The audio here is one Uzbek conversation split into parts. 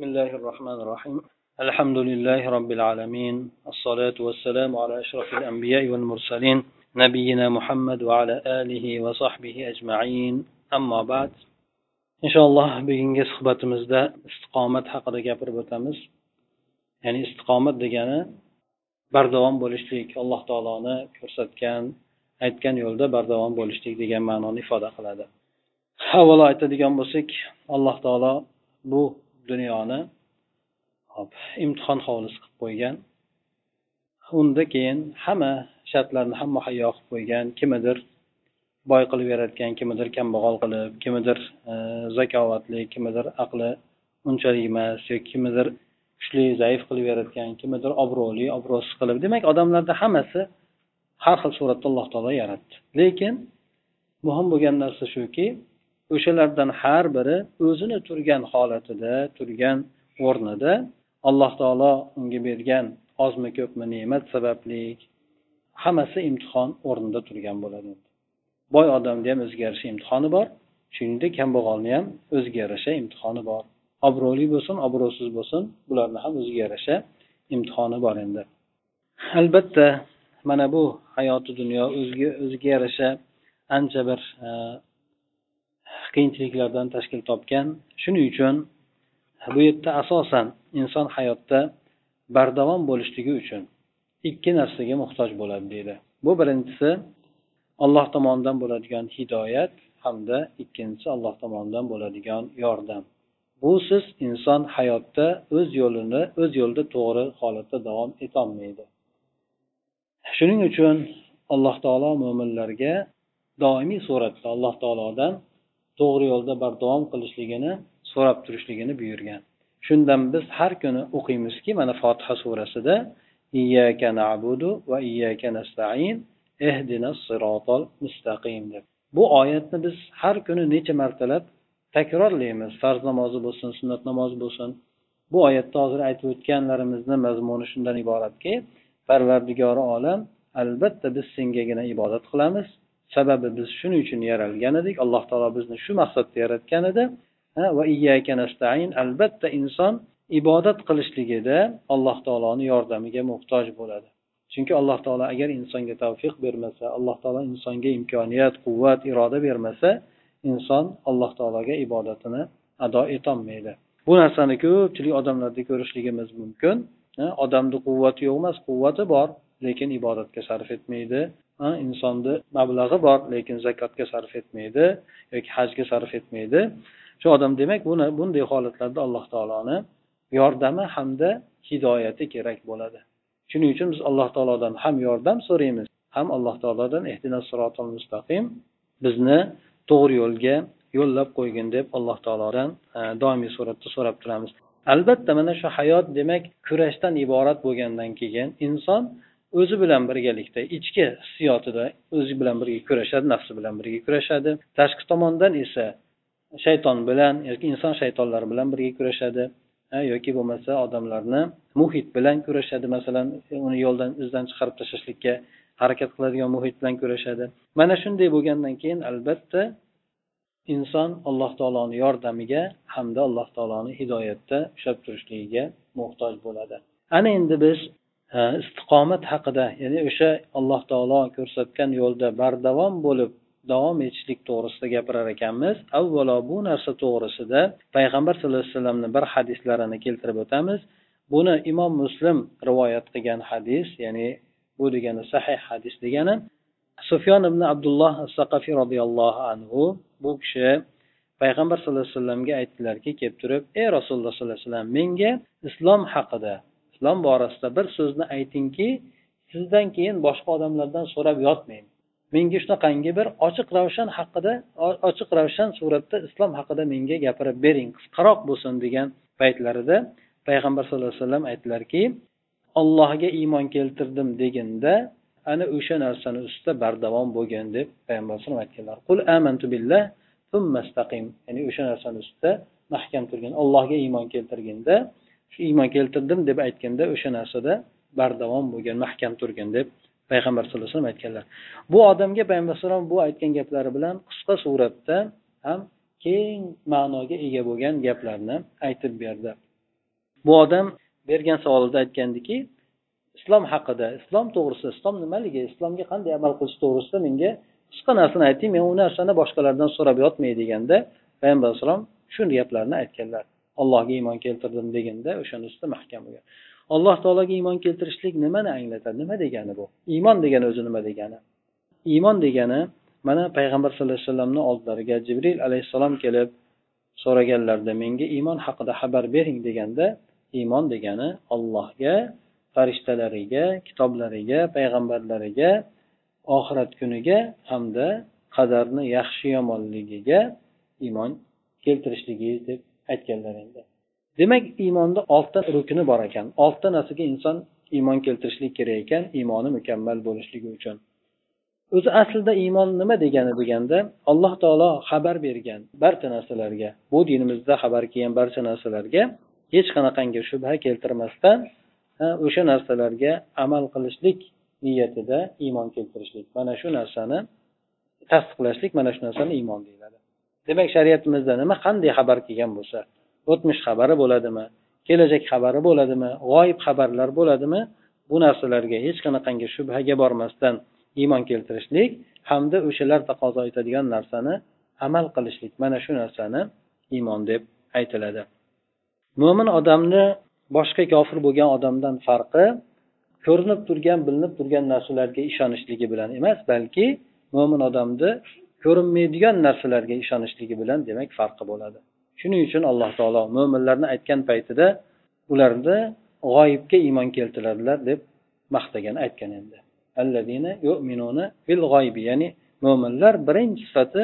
بسم الله الرحمن الرحيم الحمد لله رب العالمين الصلاة والسلام على أشرف الأنبياء والمرسلين نبينا محمد وعلى آله وصحبه أجمعين أما بعد inshaalloh bugungi suhbatimizda istiqomat haqida gapirib o'tamiz ya'ni istiqomat degani bardavom bo'lishlik alloh taoloni ko'rsatgan aytgan yo'lda bardavom bo'lishlik degan ma'noni ifoda qiladi avvalo aytadigan bo'lsak alloh taolo bu dunyoni imtihon hovlisi qilib qo'ygan. Unda keyin hamma shartlarni ham muhayyo qilib qo'ygan kimidir boy qilib yaratgan kimidir kambag'al qilib kimidir e, zakovatli kimidir aqli unchalik emas yoki kimidir kuchli zaif qilib yaratgan kimidir obro'li obro'siz qilib. Demak odamlarni hammasi har xil suratda alloh taolo yaratdi. Lekin muhim bo'lgan narsa shuki o'shalardan har biri o'zini turgan holatida turgan o'rnida alloh taolo unga bergan ozmi ko'pmi ne'mat sababli hammasi imtihon o'rnida turgan bo'ladi. Boy odamni ham o'ziga yarasha imtihoni bor shuningdek kambag'alni ham o'ziga yarasha imtihoni bor. Obro'li bo'lsin obro'siz bo'lsin bularni ham o'ziga yarasha imtihoni bor endi. Albatta mana bu hayoti dunyo o'ziga o'ziga yarasha ancha bir e, qiyinchiliklardan tashkil topgan. Shuning uchun bu yerda asosan inson hayotda bardavom bo'lishligi uchun ikki narsaga muhtoj bo'ladi deydi. Bu birinchisi alloh tomonidan bo'ladigan hidoyat hamda ikkinchisi alloh tomonidan bo'ladigan yordam. Busiz inson hayotda o'z yo'lini o'z yo'lida to'g'ri holatda davom etolmaydi. Shuning uchun alloh taolo mo'minlarga doimiy suratda alloh taolodan to'g'ri yo'lda bardavom qilishligini so'rab turishligini buyurgan. Shundan biz har kuni o'qiymizki mana fotiha surasida iyyaka na'budu va iyyaka nasta'in ehdina sirotol mustaqim deb. Bu oyatni biz har kuni necha martalab takrorlaymiz. Farz namozi bo'lsin sunnat namozi bo'lsin. Bu oyatda hozir aytib o'tganlarimizni mazmuni shundan iboratki parvardigori olam albatta biz sengagina ibodat qilamiz. Sababi biz shuning uchun yaralgan edik alloh taolo bizni shu maqsadda yaratgan edi va iyyaka nastain albatta inson ibodat qilishligida alloh taoloni yordamiga muhtoj bo'ladi. Chunki alloh taolo agar insonga tavfiq bermasa alloh taolo insonga imkoniyat quvvat iroda bermasa inson alloh taologa ibodatini ado etolmaydi. Bu narsani ko'pchilik odamlarda ko'rishligimiz mumkin. Odamni quvvati yo'q emas quvvati bor lekin ibodatga sarf etmaydi. Insonni mablag'i bor lekin zakotga sarf etmaydi yoki hajga sarf etmaydi. Shu odam demak buni bunday holatlarda alloh taoloni yordami hamda hidoyati kerak bo'ladi. Shuning uchun biz alloh taolodan ham yordam so'raymiz ham alloh taolodan mustaqim bizni to'g'ri yo'lga yo'llab qo'ygin deb alloh taolodan e, doimiy suratda so'rab turamiz. Albatta mana shu hayot demak kurashdan iborat bo'lgandan keyin inson o'zi bilan birgalikda ichki hissiyotida o'zi bilan birga kurashadi nafsi bilan birga kurashadi. Tashqi tomondan esa shayton bilan yoki inson shaytonlari bilan birga kurashadi yoki bo'lmasa odamlarni muhit bilan kurashadi. Masalan uni yo'ldan izdan chiqarib tashlashlikka harakat qiladigan muhit bilan kurashadi. Mana shunday bo'lgandan keyin albatta inson alloh taoloni yordamiga hamda alloh taoloni hidoyatda ushlab turishligiga muhtoj bo'ladi. Ana endi biz Э, istiqomat haqida ya'ni o'sha alloh taolo ko'rsatgan yo'lda bardavom bo'lib davom etishlik to'g'risida gapirar ekanmiz. Avvalo bu narsa to'g'risida payg'ambar sallallohu alayhi vasallamni bir hadislarini keltirib o'tamiz. Buni imom muslim rivoyat qilgan hadis ya'ni bu degani sahih hadis degani sufyon ibn abdulloh saqafiy roziyallohu anhu bu kishi payg'ambar sallallohu alayhi vasallamga aytdilarki kelib turib ey rasululloh sollallohu alayhi vasallam menga islom haqida islom borasida bir so'zni aytingki sizdan keyin boshqa odamlardan so'rab yotmayman menga shunaqangi bir ochiq ravshan haqida ochiq ravshan suratda islom haqida menga gapirib bering qisqaroq bo'lsin degan paytlarida payg'ambar sallallohu alayhi vasallam aytdilarki ollohga iymon keltirdim deganda ana o'sha narsani ustida bardavom bo'lgin deb payg'ambar alayhisalom aytganlar qul amantu billah ya'ni o'sha narsani ustida mahkam turgin allohga iymon keltirginda shu iymon keltirdim deb aytganda o'sha narsada bardavom bo'lgan mahkam turgin deb payg'ambar sallallohu alayhi vasallam aytganlar. Bu odamga payg'ambar alayhisalom bu aytgan gaplari bilan qisqa suratda ham keng ma'noga ega bo'lgan gaplarni aytib berdi. Bu odam bergan savolida aytgandiki islom haqida islom to'g'risida islom nimaligi islomga qanday amal qilish to'g'risida menga qisqa narsani ayting men u narsani boshqalardan so'rab yotmay deganda payg'ambar alayhissalom shu gaplarni aytganlar. Allohga iymon keltirdim deganda o'shani ustida mahkam bo'lgan. Alloh taologa iymon keltirishlik nimani anglatadi? Nima degani bu? Iymon degani o'zi nima degani? Iymon degani mana payg'ambar sallallohu alayhi vasallamni oldilariga jibril alayhissalom kelib so'raganlarida menga iymon haqida xabar bering deganda iymon degani ollohga farishtalariga kitoblariga payg'ambarlariga oxirat kuniga hamda qadarni yaxshi yomonligiga iymon keltirishligi deb aytganlar endi. Demak iymonda oltita rukni bor ekan. Oltita narsaga inson iymon keltirishlik kerak ekan iymoni mukammal bo'lishligi uchun. O'zi aslida iymon nima degani deganda alloh taolo xabar bergan barcha narsalarga bu dinimizda xabar kelgan barcha narsalarga hech qanaqangi shubha keltirmasdan o'sha narsalarga amal qilishlik niyatida iymon keltirishlik. Mana shu narsani tasdiqlashlik mana shu narsani iymon deyiladi. Demak shariatimizda nima qanday xabar kelgan bo'lsa o'tmish xabari bo'ladimi kelajak xabari bo'ladimi g'oyib xabarlar bo'ladimi bu narsalarga hech qanaqangi shubhaga bormasdan iymon keltirishlik hamda o'shalar taqozo etadigan narsani amal qilishlik mana shu narsani iymon deb aytiladi. Mo'min odamni boshqa kofir bo'lgan odamdan farqi ko'rinib turgan bilinib turgan narsalarga ishonishligi bilan emas balki mo'min odamni ko'rinmaydigan narsalarga ishonishligi bilan demak farqi bo'ladi. Shuning uchun alloh taolo mo'minlarni aytgan paytida ularni g'oyibga iymon keltiradilar deb maqtagan aytgan endi. Ya'ni mo'minlar birinchi sifati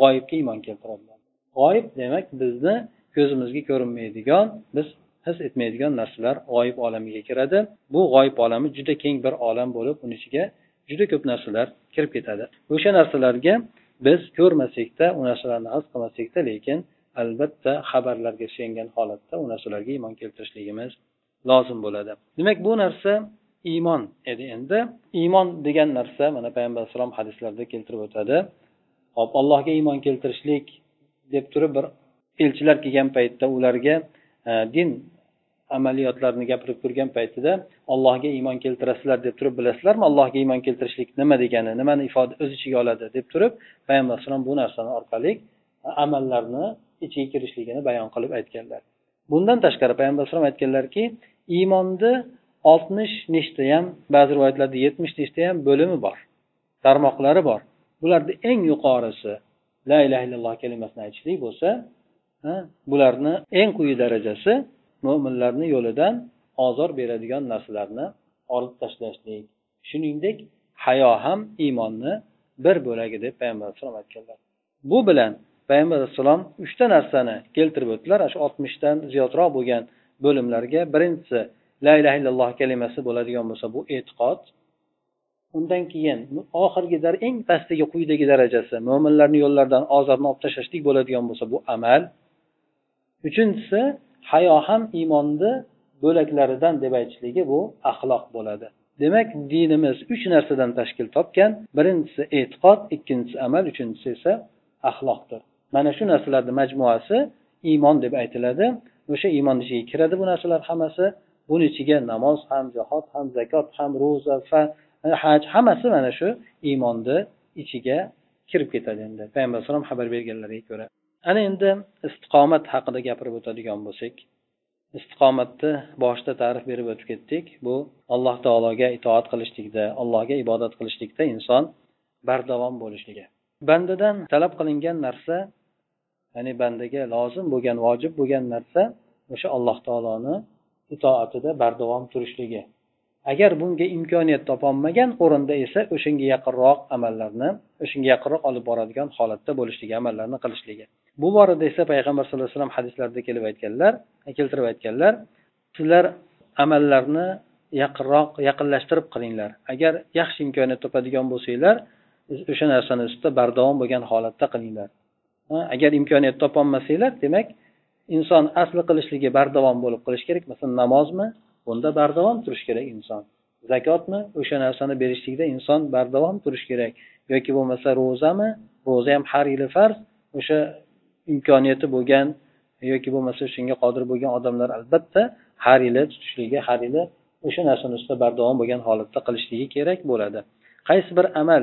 g'oyibga iymon keltiradilar. G'oyib demak bizni ko'zimizga ko'rinmaydigan biz his etmaydigan narsalar g'oyib olamiga kiradi. Bu g'oyib olami juda keng bir olam bo'lib uni ichiga juda ko'p narsalar kirib ketadi. O'sha narsalarga biz ko'rmasakda u narsalarni his qilmasakda lekin albatta xabarlarga suyangan holatda u narsalarga iymon keltirishligimiz lozim bo'ladi. Demak bu narsa iymon edi endi. Iymon degan narsa mana payg'ambar alayhisalom hadislarda keltirib o'tadi. Hop allohga iymon keltirishlik deb turib bir elchilar kelgan paytda ularga e, din amaliyotlarni gapirib turgan paytida allohga iymon keltirasizlar deb turib bilasizlarmi? Allohga iymon keltirishlik nima degani nimani ifoda o'z ichiga oladi deb turib payg'ambar alayhisalom bu narsani orqali amallarni ichiga kirishligini bayon qilib aytganlar. Bundan tashqari payg'ambar alayhisalom aytganlarki iymonni oltmish nechtayam ba'zi rivoyatlarda yetmish nechtayam bo'limi bor tarmoqlari bor. Bularni eng yuqorisi la ilaha illalloh kalimasini aytishlik bo'lsa bularni eng quyi darajasi mo'minlarni yo'lidan ozor beradigan narsalarni olib tashlashlik. Shuningdek hayo ham iymonni bir bo'lagi deb payg'ambar alayhisalom aytganlar. Bu bilan payg'ambar alayhissalom uchta narsani keltirib o'tdilar. Shu oltmishdan ziyodroq bo'lgan bo'limlarga birinchisi la ilaha illalloh kalimasi bo'ladigan bo'lsa bu e'tiqod. Undan keyin oxirgi eng pastdagi quyidagi darajasi mo'minlarni yo'llaridan ozorni olib tashlashlik bo'ladigan bo'lsa bu amal. Uchinchisi hayo ham iymonni bo'laklaridan deb aytishligi bu axloq bo'ladi. Demak dinimiz uch narsadan tashkil topgan. Birinchisi e'tiqod ikkinchisi amal uchinchisi esa axloqdir. Mana shu narsalarni majmuasi iymon deb aytiladi. O'sha iymon ichiga kiradi bu narsalar hammasi. Buni ichiga namoz ham jihod ham zakot ham ro'za fa haj hammasi mana shu iymonni ichiga kirib ketadi endi. Payg'ambar alayhisalom xabar berganlariga ko'ra. Ana endi istiqomat haqida gapirib o'tadigan bo'lsak istiqomatni boshida ta'rif berib o'tib ketdik. Bu alloh taologa itoat qilishlikda allohga ibodat qilishlikda inson bardavom bo'lishligi. Bandadan talab qilingan narsa ya'ni bandaga lozim bo'lgan vojib bo'lgan narsa o'sha alloh taoloni itoatida bardavom turishligi. Agar bunga imkoniyat topolmagan o'rinda esa o'shanga yaqinroq amallarni o'shanga yaqinroq olib boradigan holatda bo'lishligi amallarni qilishligi. Bu borada esa payg'ambar sallallohu alayhi vasallam hadislarda kelib aytganlar keltirib aytganlar sizlar amallarni yaqinroq yaqinlashtirib qilinglar. Agar yaxshi imkoniyat topadigan bo'lsanglar o'sha narsani ustida bardavom bo'lgan holatda qilinglar. Agar imkoniyat topolmasanglar demak inson asli qilishligi bardavom bo'lib qilish kerak. Masalan namozmi? Bunda bardavom turish kerak inson. Zakotmi? O'sha narsani berishlikda inson bardavom turish kerak. Yoki bo'lmasa ro'zami? Ro'za ham har yili farz. O'sha imkoniyati bo'lgan yoki bo'lmasa shunga qodir bo'lgan odamlar albatta har yili tutishligi har yili o'sha narsani ustida bardavom bo'lgan holatda qilishligi kerak bo'ladi. Qaysi bir amal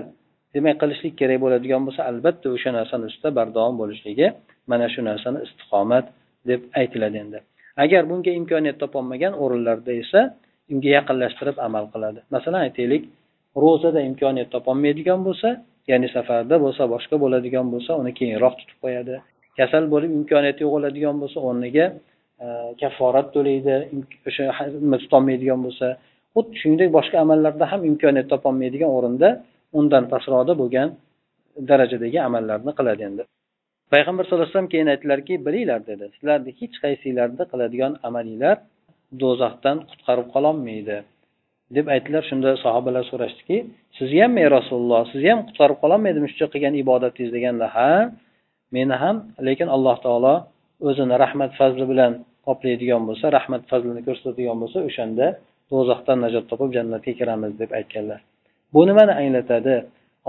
demak qilishlik kerak bo'ladigan bo'lsa albatta o'sha narsani ustida bardavom bo'lishligi mana shu narsani istiqomat deb aytiladi endi. Agar bunga imkoniyat topolmagan o'rinlarda esa unga yaqinlashtirib amal qiladi. Masalan aytaylik ro'zada imkoniyat topolmaydigan bo'lsa ya'ni safarda bo'lsa boshqa bo'ladigan bo'lsa uni keyinroq tutib qo'yadi. Kasal bo'lib imkoniyati yo'q bo'ladigan bo'lsa o'rniga e, kafforat to'laydi o'sha nima tutolmaydigan bo'lsa xuddi shuningdek boshqa amallarda ham imkoniyat topolmaydigan o'rinda undan pastroqda bo'lgan darajadagi amallarni qiladi endi. Payg'ambar sallallohu alayhi vasallam keyin aytdilarki bilinglar dedi sizlarni hech qaysinglarni qiladigan amalinglar do'zaxdan qutqarib qololmaydi. Deb aytdilar. Shunda sahobalar so'rashdiki sizni ham ey rasululloh sizni ham qutqarib qololmaydimi shuncha qilgan ibodatingiz deganda ha? Meni ham lekin alloh taolo o'zini rahmat fazli bilan qoplaydigan bo'lsa rahmat fazlini ko'rsatadigan bo'lsa o'shanda do'zaxdan najot topib jannatga kiramiz deb aytganlar. Bu nimani anglatadi?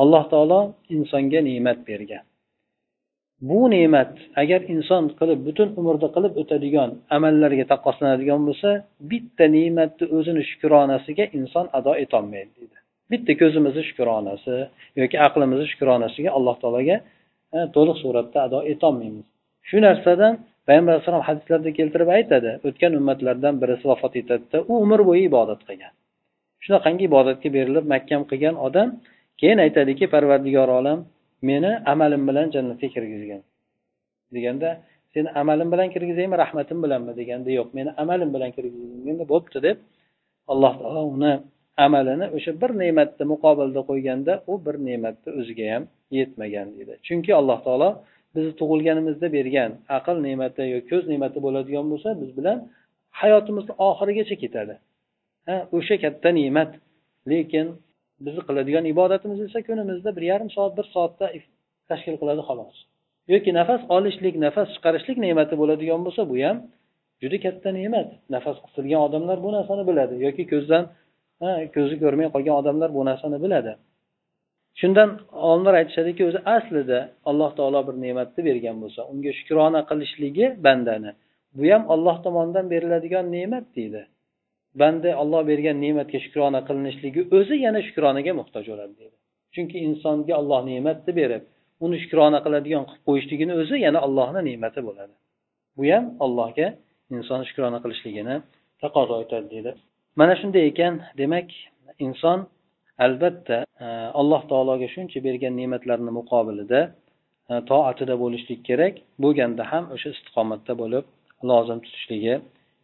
Alloh taolo insonga ne'mat bergan. Bu ne'mat agar inson qilib butun umrda qilib o'tadigan amallarga taqqoslanadigan bo'lsa bitta ne'matni o'zini shukronasiga inson ado etolmaydi deydi. Bitta ko'zimizni shukronasi yoki aqlimizni shukronasiga alloh taologa to'liq suratda ado etolmaymiz. Shu narsadan payg'ambar alayhissalom hadislarda keltirib aytadi. O'tgan ummatlardan birisi vafot etadida u umr bo'yi ibodat qilgan. Shunaqangi ibodatga berilib mahkam qilgan odam keyin aytadiki parvardigor olam meni amalim bilan jannatga kirgizgin. Deganda seni amalim bilan kirgizaymi rahmatim bilanmi? deganda yo'q meni amalim bilan kirgizgin bo'pti deb alloh taolo uni amalini o'sha bir ne'matni muqobilda qo'yganda u bir ne'matni o'ziga ham yetmagan deydi. Chunki alloh taolo bizni tug'ilganimizda bergan aql ne'mati yoki ko'z ne'mati bo'ladigan bo'lsa biz bilan hayotimizni oxirigacha ketadi. Ha o'sha katta ne'mat. Lekin bizni qiladigan ibodatimiz esa kunimizda bir yarim soat bir soatda tashkil qiladi xolos. Yoki nafas olishlik nafas chiqarishlik ne'mati bo'ladigan bo'lsa bu ham juda katta ne'mat. Nafas qisilgan odamlar bu narsani biladi. Yoki ko'zdan ko'zi ko'rmay qolgan odamlar bu narsani biladi. Shundan olimlar aytishadiki o'zi aslida alloh taolo bir ne'matni bergan bo'lsa unga shukrona qilishligi bandani. Bu ham olloh tomonidan beriladigan ne'mat deydi. Banda olloh bergan ne'matga shukrona qilinishligi o'zi yana shukronaga muhtoj bo'ladi deydi. Chunki insonga olloh ne'matni berib uni shukrona qiladigan qilib qo'yishligini o'zi yana allohni ne'mati bo'ladi. Bu ham allohga inson shukrona qilishligini taqozo etadi deydi. Mana shunday ekan demak inson albatta e, alloh taologa shuncha bergan ne'matlarni muqobilida e, toatida bo'lishlik kerak bo'lganda ham o'sha istiqomatda bo'lib lozim tutishligi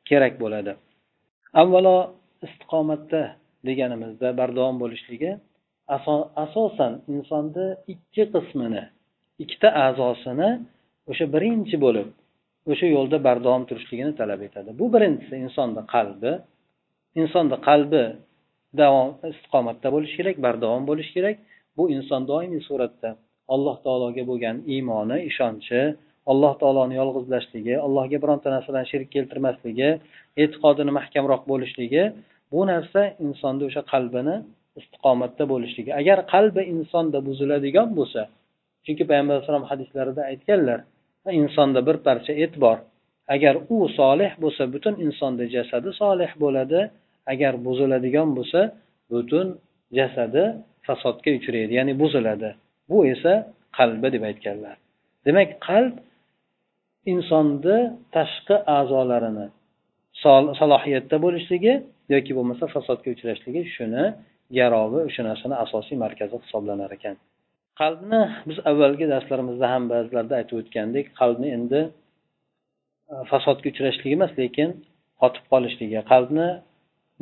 kerak bo'ladi. Avvalo istiqomatda deganimizda bardavom bo'lishligi asosan insonni ikki qismini ikkita a'zosini o'sha birinchi bo'lib o'sha yo'lda bardavom turishligini talab etadi. Bu birinchisi insonni qalbi insonni qalbi davom istiqomatda bo'lishi kerak bardavom bo'lishi kerak. Bu inson doimiy suratda alloh taologa bo'lgan iymoni ishonchi alloh taoloni yolg'izlashligi allohga bironta narsadan shirk keltirmasligi e'tiqodini mahkamroq bo'lishligi bu narsa insonni o'sha qalbini istiqomatda bo'lishligi. Agar qalbi insonda buziladigan bo'lsa chunki payg'ambar alayhisalom hadislarida aytganlar insonda bir parcha et bor agar u solih bo'lsa butun insonni jasadi solih bo'ladi agar buziladigan bo'lsa butun jasadi fasodga uchraydi ya'ni buziladi. Bu esa qalbi deb aytganlar. Demak qalb insonni tashqi a'zolarini salohiyatda bo'lishligi yoki bo'lmasa fasodga uchrashligi shuni garovi o'sha narsani asosiy markazi hisoblanar ekan. Qalbni biz avvalgi darslarimizda ham ba'zilarda aytib o'tgandek qalbni endi e, fasodga uchrashligi emas lekin qotib qolishligi qalbni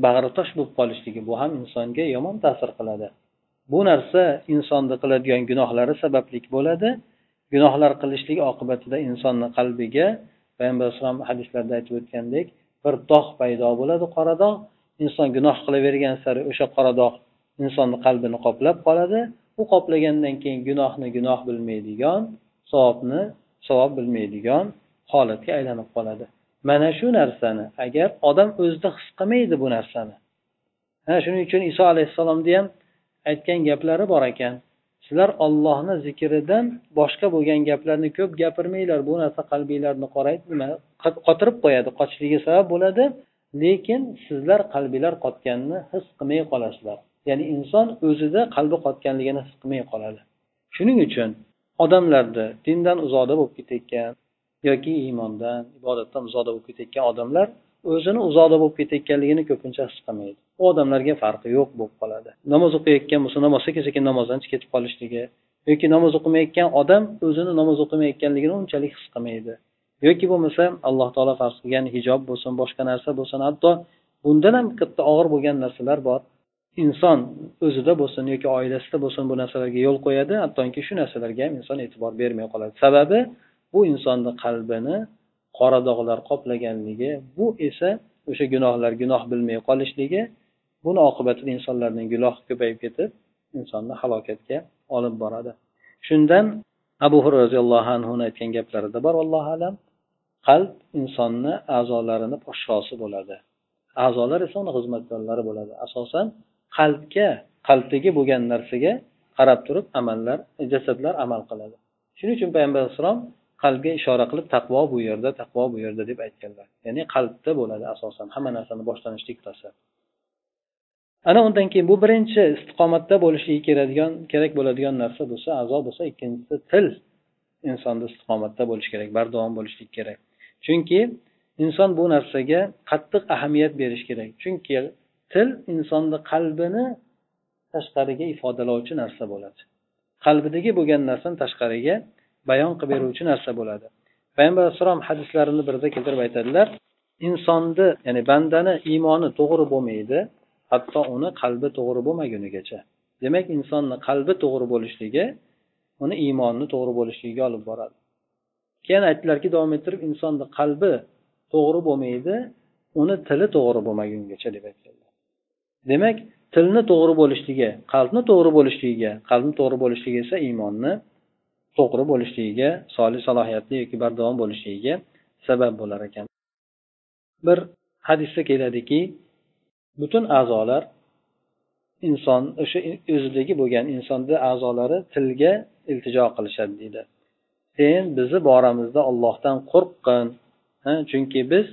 bag'ritosh bo'lib qolishligi bu ham insonga yomon ta'sir qiladi. Bu narsa insonni qiladigan gunohlari sabablik bo'ladi. Gunohlar qilishlik oqibatida insonni qalbiga payg'ambar alayhisalom hadislarda aytib o'tgandek bir dog' paydo bo'ladi qora dog' inson gunoh qilavergan sari o'sha qora dog' insonni qalbini qoplab qoladi. U qoplagandan keyin gunohni gunoh bilmaydigan savobni savob bilmaydigan holatga aylanib qoladi. Mana shu narsani agar odam o'zida his qilmaydi bu narsani. Ha shuning uchun iso alayhissalomni ham aytgan gaplari bor ekan. Sizlar ollohni zikridan boshqa bo'lgan gaplarni ko'p gapirmanglar bu narsa qalbinglarni qoraydi nima qotirib qo'yadi qochishiga sabab bo'ladi lekin sizlar qalbinglar qotganini his qilmay qolasizlar. Ya'ni inson o'zida qalbi qotganligini his qilmay qoladi. Shuning uchun odamlarni dindan uzoqda bo'lib ketayotgan yoki iymondan ibodatdan uzoqda bo'lib ketayotgan odamlar o'zini uzoqda bo'lib ketayotganligini ko'pincha his qilmaydi. U odamlarga farqi yo'q bo'lib qoladi. Namoz o'qiyotgan bo'lsa namoz sekin sekin namozdan ketib qolishligi yoki namoz o'qimayotgan odam o'zini namoz o'qimayotganligini unchalik his qilmaydi. Yoki bo'lmasa alloh taolo farz qilgan hijob bo'lsin boshqa narsa bo'lsin hatto bundan ham katta og'ir bo'lgan narsalar bor. Inson o'zida bo'lsin yoki oilasida bo'lsin bu narsalarga yo'l qo'yadi hattoki shu narsalarga ham inson e'tibor bermay qoladi. Sababi bu insonni qalbini qora dog'lar qoplaganligi bu esa o'sha gunohlar gunoh bilmay qolishligi buni oqibatida insonlarning gunohi ko'payib ketib insonni halokatga olib boradi. Shundan abu hurra roziyallohu anhuni aytgan gaplarida bor allohu alam qalb insonni a'zolarini podshosi bo'ladi. A'zolar esa uni xizmatkorlari bo'ladi. Asosan qalbga qalbdagi bo'lgan narsaga qarab turib amallar jasadlar amal qiladi. Shuning uchun payg'ambar alayhissalom qalbga ishora qilib taqvo bu yerda taqvo bu yerda deb aytganlar. Ya'ni qalbda bo'ladi asosan hamma narsani boshlanish nuqtasi ana undan keyin bu birinchi istiqomatda bo'lishligi keladigan kerak bo'ladigan narsa bo'lsa a'zo bo'lsa ikkinchisi til insonda istiqomatda bo'lishi kerak bardavom bo'lishlik kerak. Chunki inson bu narsaga qattiq ahamiyat berish kerak. Chunki til insonni qalbini tashqariga ifodalovchi narsa bo'ladi. Qalbidagi bo'lgan narsani tashqariga bayon qilib beruvchi narsa bo'ladi. Payg'ambar alayhissalom hadislarini birida keltirib aytadilar insonni ya'ni bandani iymoni to'g'ri bo'lmaydi hatto uni qalbi to'g'ri bo'lmagunigacha. Demak insonni qalbi to'g'ri bo'lishligi uni iymonni to'g'ri bo'lishligiga olib boradi. Keyin aytdilarki davom ettirib insonni qalbi to'g'ri bo'lmaydi uni tili to'g'ri bo'lmagungacha deb aytganlar demak tilni to'g'ri bo'lishligi qalbni to'g'ri bo'lishligiga qalbni to'g'ri bo'lishligi esa iymonni to'g'ri bo'lishligiga solih salohiyatli yoki bardavom bo'lishligiga sabab bo'lar ekan. Bir hadisda keladiki butun a'zolar inson o'sha o'zidagi bo'lgan insonni a'zolari tilga iltijo qilishadi deydi. Sen bizni boramizda ollohdan qo'rqqin chunki biz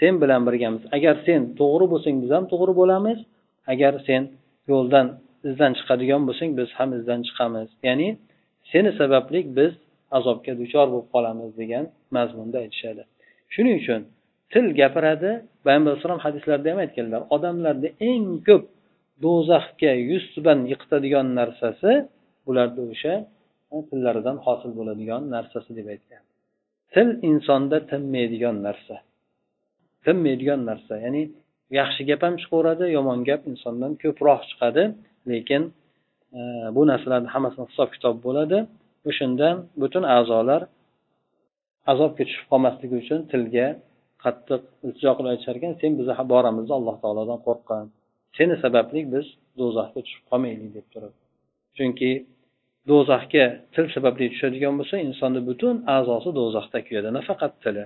sen bilan birgamiz. Agar sen to'g'ri bo'lsang biz ham to'g'ri bo'lamiz. Agar sen yo'ldan izdan chiqadigan bo'lsang biz ham izdan chiqamiz. Ya'ni seni sababli biz azobga duchor bo'lib qolamiz degan mazmunda aytishadi. Shuning uchun til gapiradi payg'ambar alayhisalom hadislarda ham aytganlar odamlarni eng ko'p do'zaxga yuz tuban yiqitadigan narsasi bularni o'sha tillaridan hosil bo'ladigan narsasi deb aytgan. Til insonda tinmaydigan narsa. Tinmaydigan narsa ya'ni yaxshi gap ham chiqaveradi yomon gap insondan ko'proq chiqadi lekin bu narsalarni hammasini hisob kitob bo'ladi. O'shanda butun a'zolar azobga tushib qolmasligi uchun tilga qattiq iltijo qilib aytishar ekan sen bizni boramizni alloh taolodan qo'rqqan. Seni sababli biz do'zaxga tushib qolmaylik deb turib chunki do'zaxga til sababli tushadigan bo'lsa insonni butun a'zosi do'zaxda kuyadi nafaqat tili.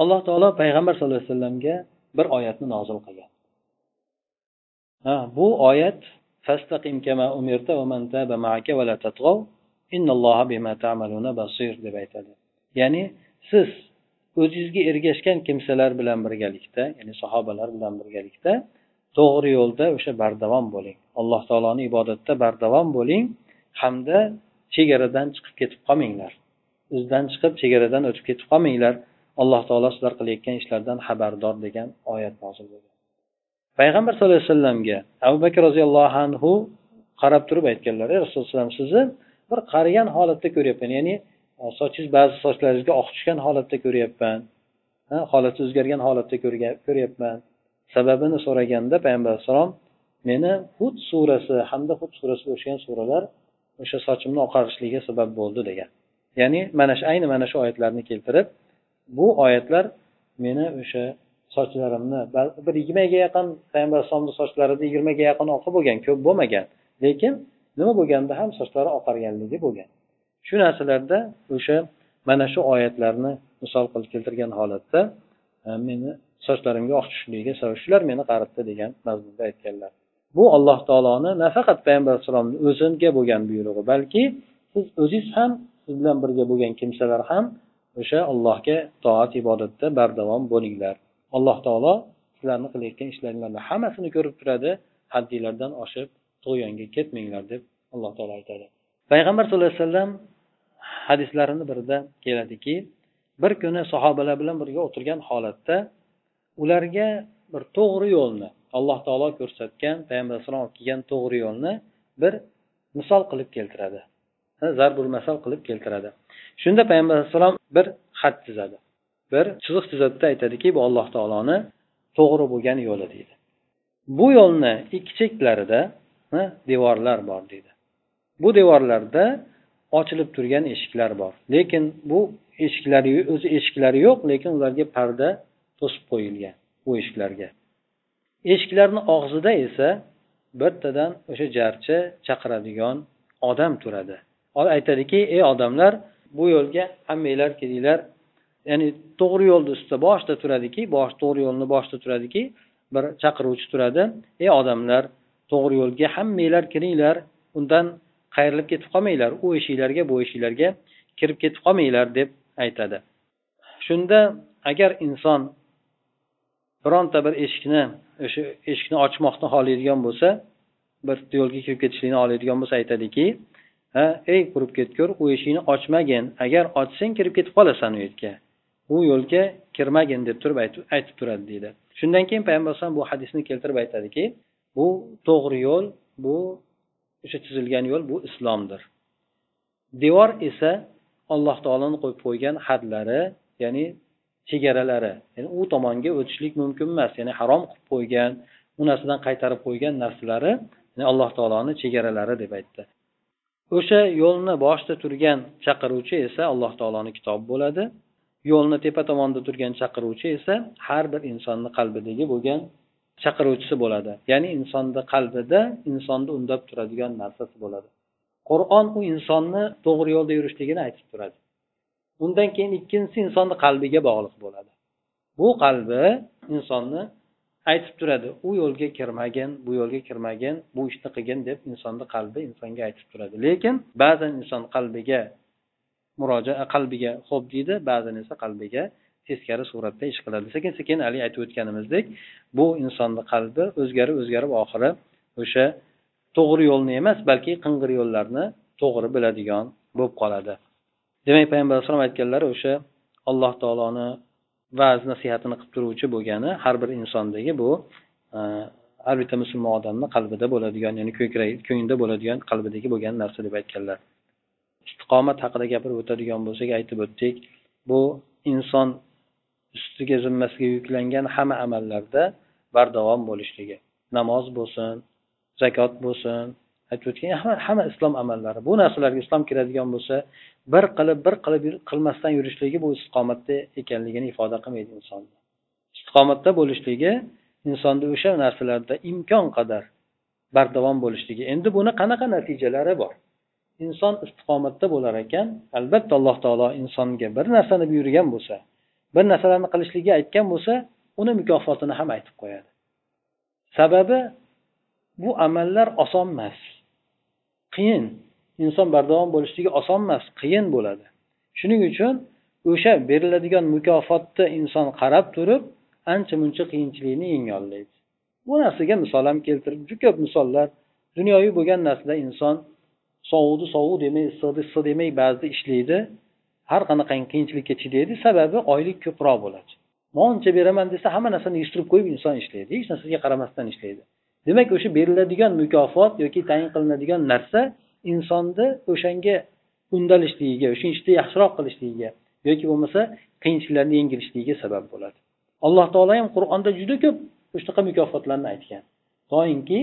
Alloh taolo payg'ambar sallallohu alayhi vasallamga bir oyatni nozil qilgan. Ha bu oyat deb aytadi. Ya'ni siz o'zingizga ergashgan kimsalar bilan birgalikda ya'ni sahobalar bilan birgalikda to'g'ri yo'lda o'sha bardavom bo'ling. Alloh taoloni ibodatda bardavom bo'ling hamda chegaradan chiqib ketib qolmanglar. Izdan chiqib chegaradan o'tib ketib qolmanglar. Alloh taolo sizlar qilayotgan ishlardan xabardor degan oyat nozil bo'lgan. Payg'ambar sallallohu alayhi vasallamga abu bakr roziyallohu anhu qarab turib aytganlar ey rasululloh sizni bir qarigan holatda ko'ryapman ya'ni e, sochingiz ba'zi sochlaringizga oq tushgan holatda ko'ryapman e, holati o'zgargan holatda ko'ryapman. Sababini so'raganda payg'ambar alayhissalom meni hud surasi hamda hud surasiga o'xshagan suralar o'sha sochimni oqarishligiga sabab bo'ldi degan. Ya'ni mana shu ayni mana shu oyatlarni keltirib bu oyatlar meni o'sha sochlarimni bir yigirmaga yaqin payg'ambar alayhisalomni sochlarida yigirmaga yaqin oqi bo'lgan ko'p bo'lmagan lekin nima bo'lganda ham sochlari oqarganligi bo'lgan. Shu narsalarda o'sha mana shu oyatlarni misol qilib keltirgan holatda e, meni sochlarimga oq tushishligiga sabab shular meni qaritdi degan mazmunda aytganlar. Bu alloh taoloni nafaqat payg'ambar alayhissalomni o'ziga bo'lgan buyrug'i balki siz o'zingiz ham siz bilan birga bo'lgan kimsalar ham o'sha allohga toat ibodatda bardavom bo'linglar. Alloh taolo sizlarni qilayotgan ishlaringlarni hammasini ko'rib turadi haddinglardan oshib tug'yonga ketmanglar deb alloh taolo aytadi. Payg'ambar sallallohu alayhi vasallam hadislarini birida keladiki bir kuni sahobalar bilan birga o'tirgan holatda ularga bir to'g'ri yo'lni alloh taolo ko'rsatgan payg'ambar alayhisalom olib kelgan to'g'ri yo'lni bir misol qilib keltiradi. Zarbul masal qilib keltiradi. Shunda payg'ambar alayhissalom bir xat chizadi bir chiziq chizadida aytadiki bu alloh taoloni to'g'ri bo'lgan yo'li deydi. Bu yo'lni ikki cheklarida devorlar bor deydi. Bu devorlarda ochilib turgan eshiklar bor. Lekin bu eshiklar o'zi eshiklari yo'q lekin ularga parda to'sib qo'yilgan bu eshiklarga. Eshiklarni og'zida esa bittadan o'sha jarchi chaqiradigan odam turadi. Aytadiki ey odamlar bu yo'lga hammanglar kelinglar ya'ni to'g'ri yo'lni ustida boshida turadiki bosh to'g'ri yo'lni boshida turadiki bir chaqiruvchi turadi. Ey odamlar to'g'ri yo'lga hammanglar kiringlar undan qayrilib ketib qolmanglar u eshiklarga bu eshiklarga kirib ketib qolmanglar deb aytadi. Shunda agar inson bironta bir eshikni o'sha eshikni ochmoqni xohlaydigan bo'lsa bir yo'lga kirib ketishlikni xohlaydigan bo'lsa aytadiki ha ey qurib ketgur u eshikni ochmagin. Agar ochsang kirib ketib qolasan u yerga. Bu yo'lga kirmagin deb turib aytib turadi deydi. Shundan keyin payg'ambar alayhisalom bu hadisni keltirib aytadiki bu to'g'ri yo'l bu o'sha chizilgan yo'l bu islomdir. Devor esa alloh taoloni qo'yib qo'ygan hadlari ya'ni chegaralari ya'ni u tomonga o'tishlik mumkin emas ya'ni harom qilib qo'ygan u narsadan qaytarib qo'ygan narsalari ya'ni alloh taoloni chegaralari deb aytdi. O'sha yo'lni boshida turgan chaqiruvchi esa alloh taoloni kitobi bo'ladi. Yo'lni tepa tomonda turgan chaqiruvchi esa har bir insonni qalbidagi bo'lgan chaqiruvchisi bo'ladi. Ya'ni insonni qalbida insonni undab turadigan narsasi bo'ladi. Qur'on u insonni to'g'ri yo'lda yurishligini aytib turadi. Undan keyin ikkinchisi insonni qalbiga bog'liq bo'ladi. Bu qalbi insonni aytib turadi u yo'lga kirmagin bu yo'lga kirmagin bu ishni qilgin deb insonni qalbi insonga aytib turadi. Lekin ba'zan inson qalbiga murojaat qalbiga xo'p deydi ba'zan esa qalbiga teskari suratda ish qiladi. Sekin sekin haligi aytib o'tganimizdek bu insonni qalbi o'zgarib o'zgarib oxiri o'sha to'g'ri yo'lni emas balki qing'ir yo'llarni to'g'ri biladigan bo'lib qoladi. Demak payg'ambar alayhisalom aytganlari o'sha alloh taoloni va'z nasihatini qilib turuvchi bo'lgani har bir insondagi bu e, har bitta musulmon odamni qalbida bo'ladigan ya'ni ko'nglida bo'ladigan qalbidagi bo'lgan narsa deb aytganlar. Istiqomat haqida gapirib o'tadigan bo'lsak aytib o'tdik. Bu inson ustiga zimmasiga yuklangan hamma amallarda bardavom bo'lishligi. Namoz bo'lsin zakot bo'lsin aytib o'tgan hamma islom amallari. Bu narsalarga islom kiradigan bo'lsa bir qilib bir qilib qilmasdan yurishligi bu istiqomatda ekanligini ifoda qilmaydi insonni istiqomatda bo'lishligi insonda o'sha narsalarda imkon qadar bardavom bo'lishligi. Endi buni qanaqa natijalari bor? Inson istiqomatda bo'lar ekan albatta alloh taolo insonga bir narsani buyurgan bo'lsa bir narsalarni qilishligi aytgan bo'lsa uni mukofotini ham aytib qo'yadi. Sababi bu amallar oson emas. Qiyin inson bardavom bo'lishligi oson emas qiyin bo'ladi. Shuning uchun o'sha beriladigan mukofotni inson qarab turib ancha muncha qiyinchilikni yengolaydi bu narsaga misol ham keltirib juda ko'p misollar dunyoviy bo'lgan narsada inson sovuqni sovuq demay issiqni issiq demay ba'zida ishlaydi. Har qanaqangi qiyinchilikka chidaydi sababi oylik ko'proq bo'ladi. Moncha beraman desa hamma narsani yig'ishtirib qo'yib inson ishlaydi. Hech narsaga qaramasdan ishlaydi. Demak o'sha beriladigan mukofot yoki tayin qilinadigan narsa insonni o'shanga undalishligiga o'sha ishni yaxshiroq qilishligiga yoki bo'lmasa qiyinchiliklarni yengilishligiga sabab bo'ladi. Alloh taolo ham qur'onda juda ko'p shunaqa mukofotlarni aytgan. Doimki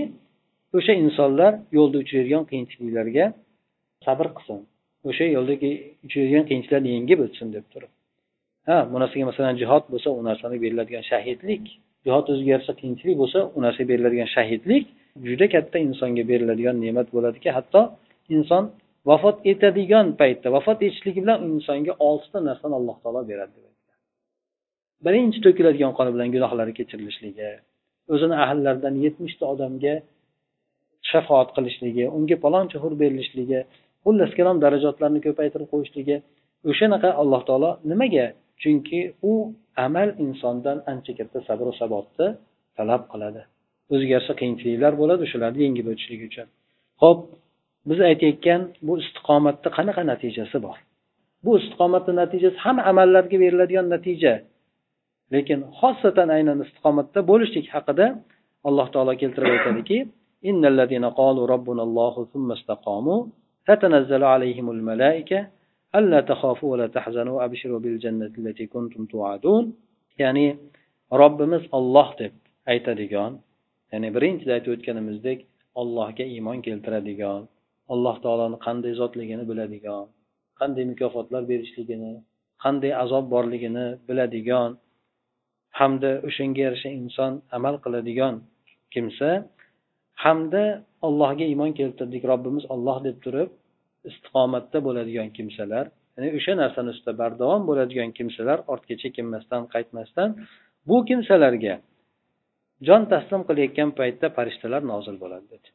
o'sha insonlar yo'lda uchraydigan qiyinchiliklarga sabr qilsin. O'sha yo'ldagi uchraydigan qiyinchiliklarni yengib o'tsin deb turib. Ha bu narsaga masalan jihod bo'lsa u narsani beriladigan shahidlik. Jihod o'ziga yarasha qiyinchilik bo'lsa u narsaga beriladigan shahidlik juda katta insonga beriladigan ne'mat bo'ladiki hatto inson vafot etadigan paytda vafot etishligi bilan insonga oltita narsani alloh taolo beradi deb aytgan birinchi to'kiladigan qoni bilan gunohlari kechirilishligi o'zini ahllaridan yetmishta odamga shafoat qilishligi unga paloncha hur berilishligi xullas kalom darajotlarni ko'paytirib qo'yishligi o'shanaqa alloh taolo nimaga? Chunki u amal insondan ancha katta sabr sabotni talab qiladi. O'ziga yarasha qiyinchiliklar bo'ladi o'shalarni yengib o'tishlik uchun. Ho'p biz aytayotgan bu istiqomatni qanaqa natijasi bor? Bu istiqomatni natijasi hamma amallarga beriladigan natija. Lekin xosatan aynan istiqomatda bo'lishlik haqida alloh taolo keltirib aytadiki تتنزل عليهم الملائكة ألا تخافوا ولا تحزنوا وأبشروا بالجنة التي كنتم توعدون ya'ni robbimiz olloh deb aytadigan ya'ni birinchida aytib o'tganimizdek allohga iymon keltiradigan alloh taoloni qanday zotligini biladigan qanday mukofotlar berishligini qanday azob borligini biladigan hamda o'shanga yarasha inson amal qiladigan kimsa hamda allohga iymon keltirdik robbimiz olloh deb turib istiqomatda bo'ladigan kimsalar ya'ni o'sha narsani ustida bardavom bo'ladigan kimsalar ortga chekinmasdan qaytmasdan bu kimsalarga jon taslim qilayotgan paytda farishtalar nozil bo'ladi dedi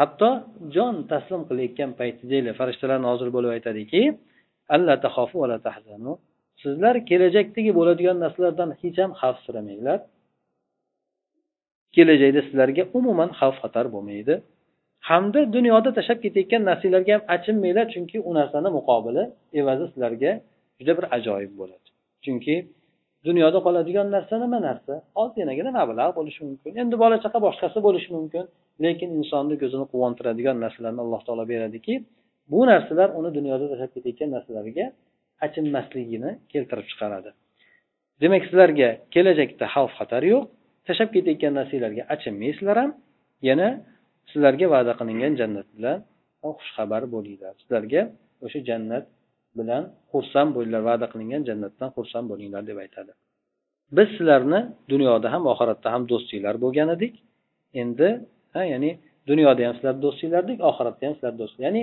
hatto jon taslim qilayotgan paytida farishtalar nozil bo'lib aytadiki sizlar kelajakdagi bo'ladigan narsalardan hech ham xavfsiramanglar kelajakda sizlarga umuman xavf xatar bo'lmaydi. Hamda dunyoda tashlab ketayotgan narsalarga ham achinmanglar chunki u narsani muqobili evazi sizlarga juda bir ajoyib bo'ladi. Chunki dunyoda qoladigan narsa nima narsa? Ozginagina mablag' bo'lishi mumkin. Endi bola chaqa boshqasi bo'lishi mumkin. Lekin insonni ko'zini quvontiradigan narsalarni alloh taolo beradiki bu narsalar uni dunyoda tashlab ketayotgan narsalarga achinmasligini keltirib chiqaradi. Demak sizlarga kelajakda xavf xatar yo'q. Tashlab ketayotgan narsalarga achinmaysizlar ham yana sizlarga va'da qilingan jannat bilan xushxabar bo'linglar. Sizlarga o'sha jannat bilan xursand bo'linglar va'da qilingan jannatdan xursand bo'linglar deb aytadi. Biz sizlarni dunyoda ham oxiratda ham do'stinglar bo'lgan edik. Endi ha ya'ni dunyoda ham sizlar do'stinglardik oxiratda ham sizlar do'st ya'ni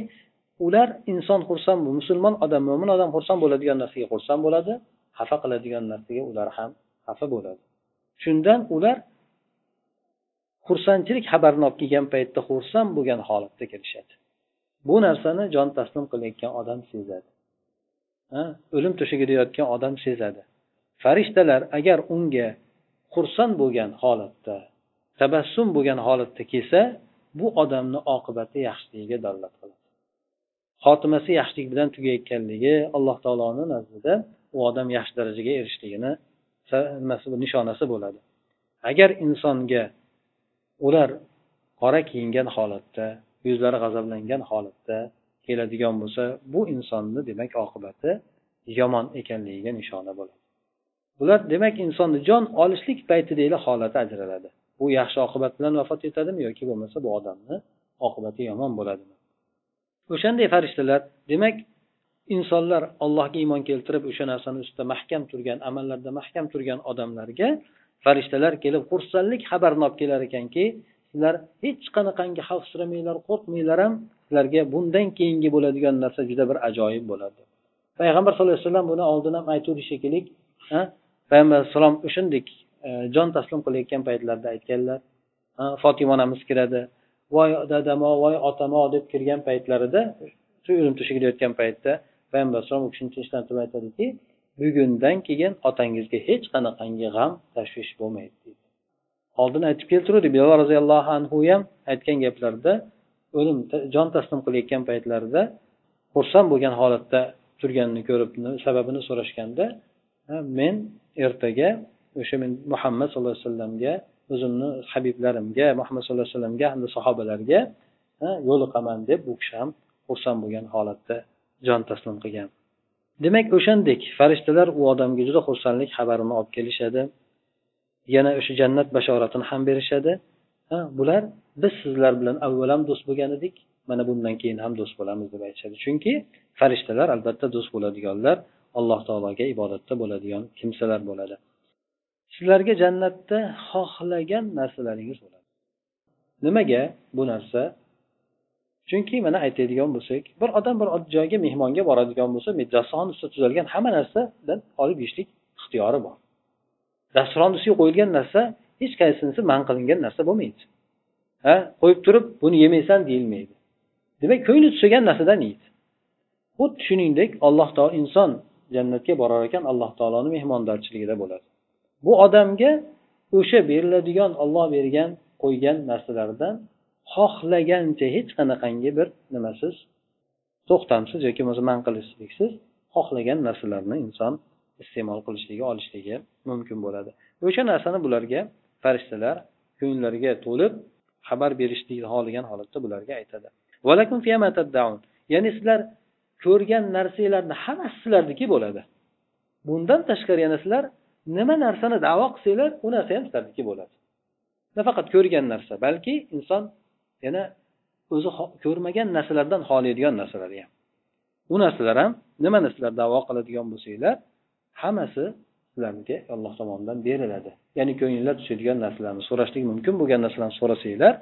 ular inson xursand musulmon odam mo'min odam xursand bo'ladigan narsaga xursand bo'ladi xafa qiladigan narsaga ular ham xafa bo'ladi. Shundan ular xursandchilik xabarini olib kelgan paytda xursand bo'lgan holatda kelishadi. Bu narsani jon taslim qilayotgan odam sezadi. O'lim to'shagida yotgan odam sezadi. Farishtalar agar unga xursand bo'lgan holatda tabassum bo'lgan holatda kelsa bu odamni oqibati yaxshiligiga dalolat qiladi. Xotimasi yaxshilik bilan tugayotganligi alloh taoloni nazdida u odam yaxshi darajaga erishishligini nimasi nishonasi bo'ladi. Agar insonga ular qora kiyingan holatda yuzlari g'azablangan holatda keladigan bo'lsa bu insonni demak oqibati yomon ekanligiga nishona bo'ladi. Bular demak insonni jon olishlik paytidagi holati ajraladi. Bu yaxshi oqibat bilan vafot etadimi yoki bo'lmasa bu odamni oqibati yomon bo'ladimi? O'shanday farishtalar demak insonlar allohga iymon keltirib o'sha narsani ustida mahkam turgan amallarda mahkam turgan odamlarga farishtalar kelib xursandlik xabarini olib kelar ekanki sizlar hech qanaqangi xavfsiramanglar qo'rqmanglar ham sizlarga bundan keyingi bo'ladigan narsa juda bir ajoyib bo'ladi. Payg'ambar sallallohu alayhi vasallam buni oldin ham aytuvdi shekilli payg'ambar alayhissalom o'shandek e, jon taslim qilayotgan paytlarida aytganlar fotima onamiz kiradi voy dadamo voy otamo deb kirgan paytlarida shu o'lim to'shagida yotgan paytda payg'ambar alayhisalom u kishini tinchlantirib aytadiki bugundan keyin otangizga hech qanaqangi g'am tashvish bo'lmaydi deydi. Oldin aytib keltiruvdik bilol roziyallohu anhu ham aytgan gaplarida o'lim jon taslim qilayotgan paytlarida xursand bo'lgan holatda turganini ko'rib sababini so'rashganda men ertaga o'sha men muhammad sallallohu alayhi vasallamga o'zimni habiblarimga muhammad sallallohu alayhi vasallamga hamda sahobalarga yo'liqaman deb u kishi ham xursand bo'lgan holatda jon taslim qilgan. Demak o'shandek farishtalar u odamga juda xursandlik xabarini olib kelishadi. Yana o'sha jannat bashoratini ham berishadi. Ha bular biz sizlar bilan avval ham do'st bo'lgan edik mana bundan keyin ham do'st bo'lamiz deb aytishadi. Chunki farishtalar albatta do'st bo'ladiganlar alloh taologa ibodatda bo'ladigan kimsalar bo'ladi. Sizlarga jannatda xohlagan narsalaringiz bo'ladi. Nimaga bu narsa? Chunki mana aytadigan bo'lsak bir odam bir joyga mehmonga boradigan bo'lsa dasturxon ustida tuzalgan hamma narsadan olib yeyishlik ixtiyori bor. Dasturxon ustiga qo'yilgan narsa hech qaysinisi man qilingan narsa bo'lmaydi. Ha qo'yib turib buni yemaysan deyilmaydi. Demak ko'ngli tusagan narsadan yeydi. Xuddi shuningdek alloh taolo inson jannatga borar ekan alloh taoloni mehmondorchiligida bo'ladi. Bu odamga o'sha beriladigan olloh bergan qo'ygan narsalardan xohlagancha hech qanaqangi bir nimasiz to'xtamsiz yoki bo'lmasa man qilishliksiz xohlagan narsalarni inson iste'mol qilishligi olishligi mumkin bo'ladi. O'sha narsani bularga farishtalar ko'ngillariga to'lib xabar berishlikni xohlagan holatda bularga aytadi. Ya'ni sizlar ko'rgan narsanglarni hammasi sizlarniki bo'ladi. Bundan tashqari yana sizlar nima narsani davo qilsanglar u narsa ham sizlarniki bo'ladi. Nafaqat ko'rgan narsa balki inson yana o'zi ko'rmagan narsalardan xoliydigan narsalar ham. U narsalar ham nima narsalar davo qiladigan bo'lsanglar hammasi sizlarga alloh tomonidan beriladi. Ya'ni ko'nglinglar tushadigan narsalarni so'rashlik mumkin bo'lgan narsalarni so'rasanglar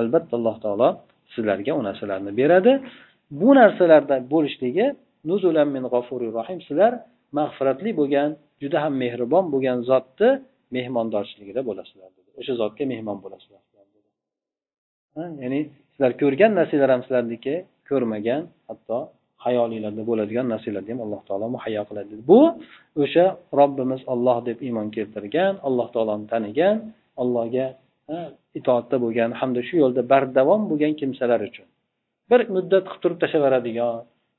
albatta alloh taolo sizlarga u narsalarni beradi. Bu narsalarda bo'lishligi nuzulan min g'ofuri rohim. Sizlar mag'firatli bo'lgan juda ham mehribon bo'lgan zotni mehmondorchiligida bo'lasizlar dedi. O'sha zotga mehmon bo'lasizlar. Ya'ni sizlar ko'rgan narsalar ham sizlarniki ko'rmagan hatto hayolinglarda bo'ladigan narsalarni ham alloh taolo muhayyo qiladi dedi. Bu o'sha robbimiz olloh deb iymon keltirgan alloh taoloni tanigan allohga itoatda bo'lgan hamda shu yo'lda bardavom bo'lgan kimsalar uchun. Bir muddat qilib turib tashlayveradigan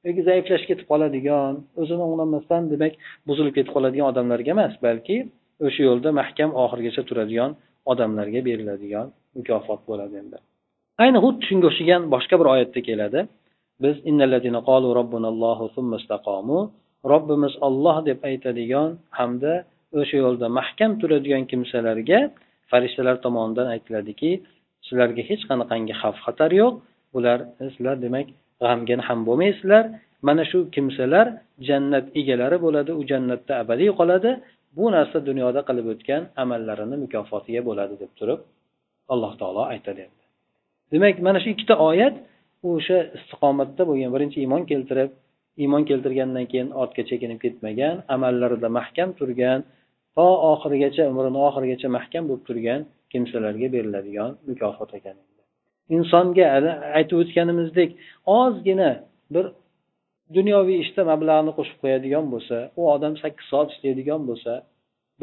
yoki zaiflashib ketib qoladigan o'zini o'nglamasdan demak buzilib ketib qoladigan odamlarga emas balki o'sha yo'lda mahkam oxirigacha turadigan odamlarga beriladigan mukofot bo'ladi endi. Ayni xuddi shunga o'xshagan boshqa bir oyatda keladi. Biz robbimiz olloh deb aytadigan hamda o'sha yo'lda mahkam turadigan kimsalarga farishtalar tomonidan aytiladiki sizlarga hech qanaqangi xavf xatar yo'q. Ular sizlar demak g'amgin ham bo'lmaysizlar. Mana shu kimsalar jannat egalari bo'ladi u jannatda abadiy qoladi. Bu narsa dunyoda qilib o'tgan amallarini mukofotiga bo'ladi deb turib alloh taolo aytadi. Demak mana shu ikkita oyat o'sha istiqomatda bo'lgan birinchi iymon keltirib iymon keltirgandan keyin ortga chekinib ketmagan amallarida mahkam turgan to oxirigacha umrini oxirigacha mahkam bo'lib turgan kimsalarga beriladigan mukofot ekan. Insonga aytib o'tganimizdek ozgina bir dunyoviy ishda mablag'ni qo'shib qo'yadigan bo'lsa u odam sakkiz soat ishlaydigan bo'lsa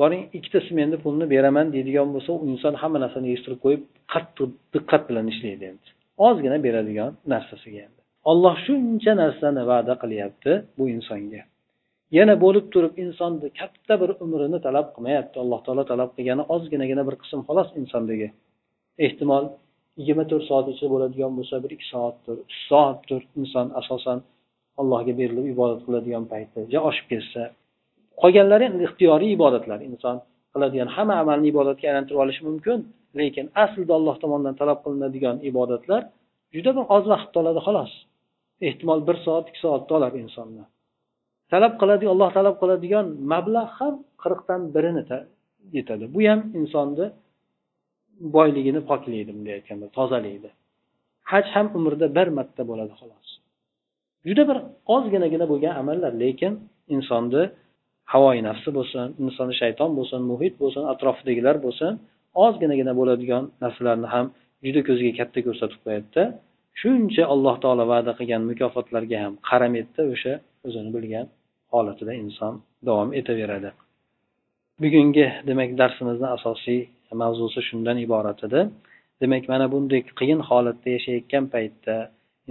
boring ikkita smenni pulni beraman deydigan bo'lsa u inson hamma narsani yig'ishtirib qo'yib qattiq diqqat bilan ishlaydi endi. Ozgina beradigan narsasiga endi. Olloh shuncha narsani va'da qilyapti bu insonga. Yana bo'lib turib insonni katta bir umrini talab qilmayapti alloh taolo talab qilgani ozginagina bir qism xolos insondagi. Ehtimol yigirma to'rt soat ichida bo'ladigan bo'lsa bir ikki soatdir uch soatdir inson asosan allohga berilib ibodat qiladigan payti ja oshib ketsa qolganlari endi ixtiyoriy ibodatlar. Inson qiladigan hamma amalni ibodatga aylantirib olishi mumkin. Lekin aslida alloh tomonidan talab qilinadigan ibodatlar juda bir oz vaqtni oladi xolos. Ehtimol bir soat ikki soatni oladi insonni. Talab qiladigan alloh talab qiladigan mablag' ham qirqdan birini yetadi. Bu ham insonni boyligini poklaydi bunday aytganda tozalaydi. Haj ham umrda bir marta bo'ladi xolos. Juda bir ozginagina bo'lgan amallar lekin insonni havoyi nafsi bo'lsin insonni shayton bo'lsin muhit bo'lsin atrofidagilar bo'lsin ozginagina bo'ladigan narsalarni ham juda ko'ziga katta ko'rsatib qo'yadida. Shuncha alloh taolo va'da qilgan mukofotlarga ham qaramaydida o'sha o'zini bilgan holatida inson davom etaveradi. Bugungi demak darsimizni asosiy mavzusi shundan iborat edi. Demak mana bunday qiyin holatda yashayotgan paytda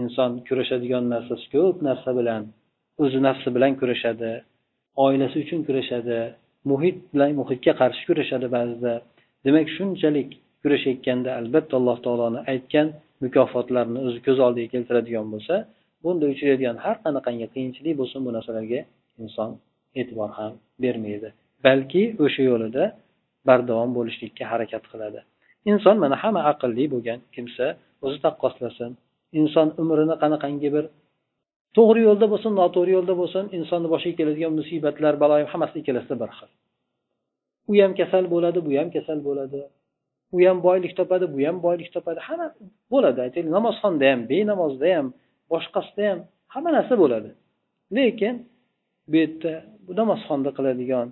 inson kurashadigan narsasi ko'p narsa bilan o'zi nafsi bilan kurashadi oilasi uchun kurashadi muhit bilan muhitga qarshi kurashadi ba'zida. Demak shunchalik kurashayotganda albatta alloh taoloni aytgan mukofotlarni o'zi ko'z oldiga keltiradigan bo'lsa bunda uchraydigan har qanaqangi qiyinchilik bo'lsin bu narsalarga inson e'tibor ham bermaydi. Balki o'sha yo'lida bardavom bo'lishlikka harakat qiladi. Inson mana hamma aqlli bo'lgan kimsa o'zi taqqoslasin. Inson umrini qanaqangi bir to'g'ri yo'lda bo'lsin noto'g'ri yo'lda bo'lsin insonni boshiga keladigan musibatlar balo hammasi ikkalasida bir xil. U ham kasal bo'ladi bu ham kasal bo'ladi. U ham boylik topadi bu ham boylik topadi. Hamma bo'ladi aytaylik. Namozxonda ham benamozda ham boshqasida ham hamma narsa bo'ladi. Lekin bu yerda bu namozxonda qiladigan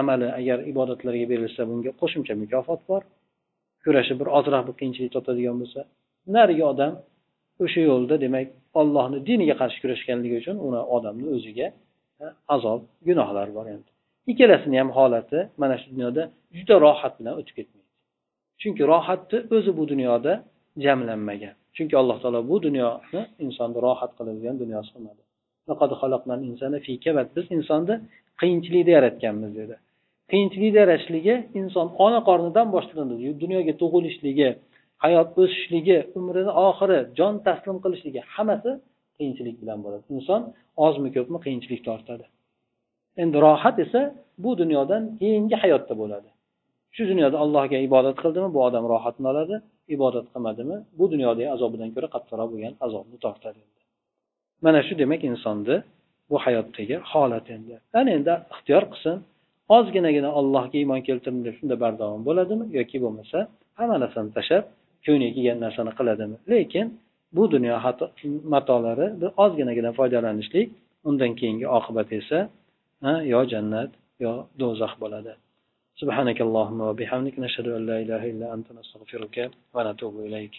amali agar ibodatlarga berilsa bunga qo'shimcha mukofot bor. Kurashib bir ozroq bir qiyinchilik topadigan bo'lsa narigi odam o'sha yo'lda demak ollohni diniga qarshi kurashganligi uchun uni odamni o'ziga azob gunohlar bor endi. Ikkalasini ham holati mana shu dunyoda juda rohat bilan o'tib ketmaydi. Chunki rohatni o'zi bu dunyoda jamlanmagan. Chunki alloh taolo bu dunyoni insonni rohat qiladigan dunyosi qilmadi. Biz insonni qiyinchilikda yaratganmiz dedi. Qiyinchilikda yaratishligi inson ona qornidan boshlanadi dunyoga tug'ilishligi hayot o'sishligi umrini oxiri jon taslim qilishligi hammasi qiyinchilik bilan bo'ladi. Inson ozmi ko'pmi qiyinchilik tortadi. Endi rohat esa bu dunyodan keyingi hayotda bo'ladi. Shu dunyoda allohga ibodat qildimi bu odam rohatini oladi ibodat qilmadimi bu dunyodagi azobidan ko'ra qattiqroq bo'lgan azobni tortadi mana shu demak insonni bu hayotdagi holat endi. Ana endi ixtiyor qilsin ozginagina allohga iymon keltirdim deb shunda bardavom bo'ladimi yoki bo'lmasa hamma narsani tashlab ko'ngliga kelgan narsani qiladimi? Lekin bu dunyo matolari bir ozginagina foydalanishlik undan keyingi oqibat esa yo jannat yo do'zax bo'ladi سبحانك اللهم وبحمدك نشهد أن لا إله إلا أنت نستغفرك ونتوب إليك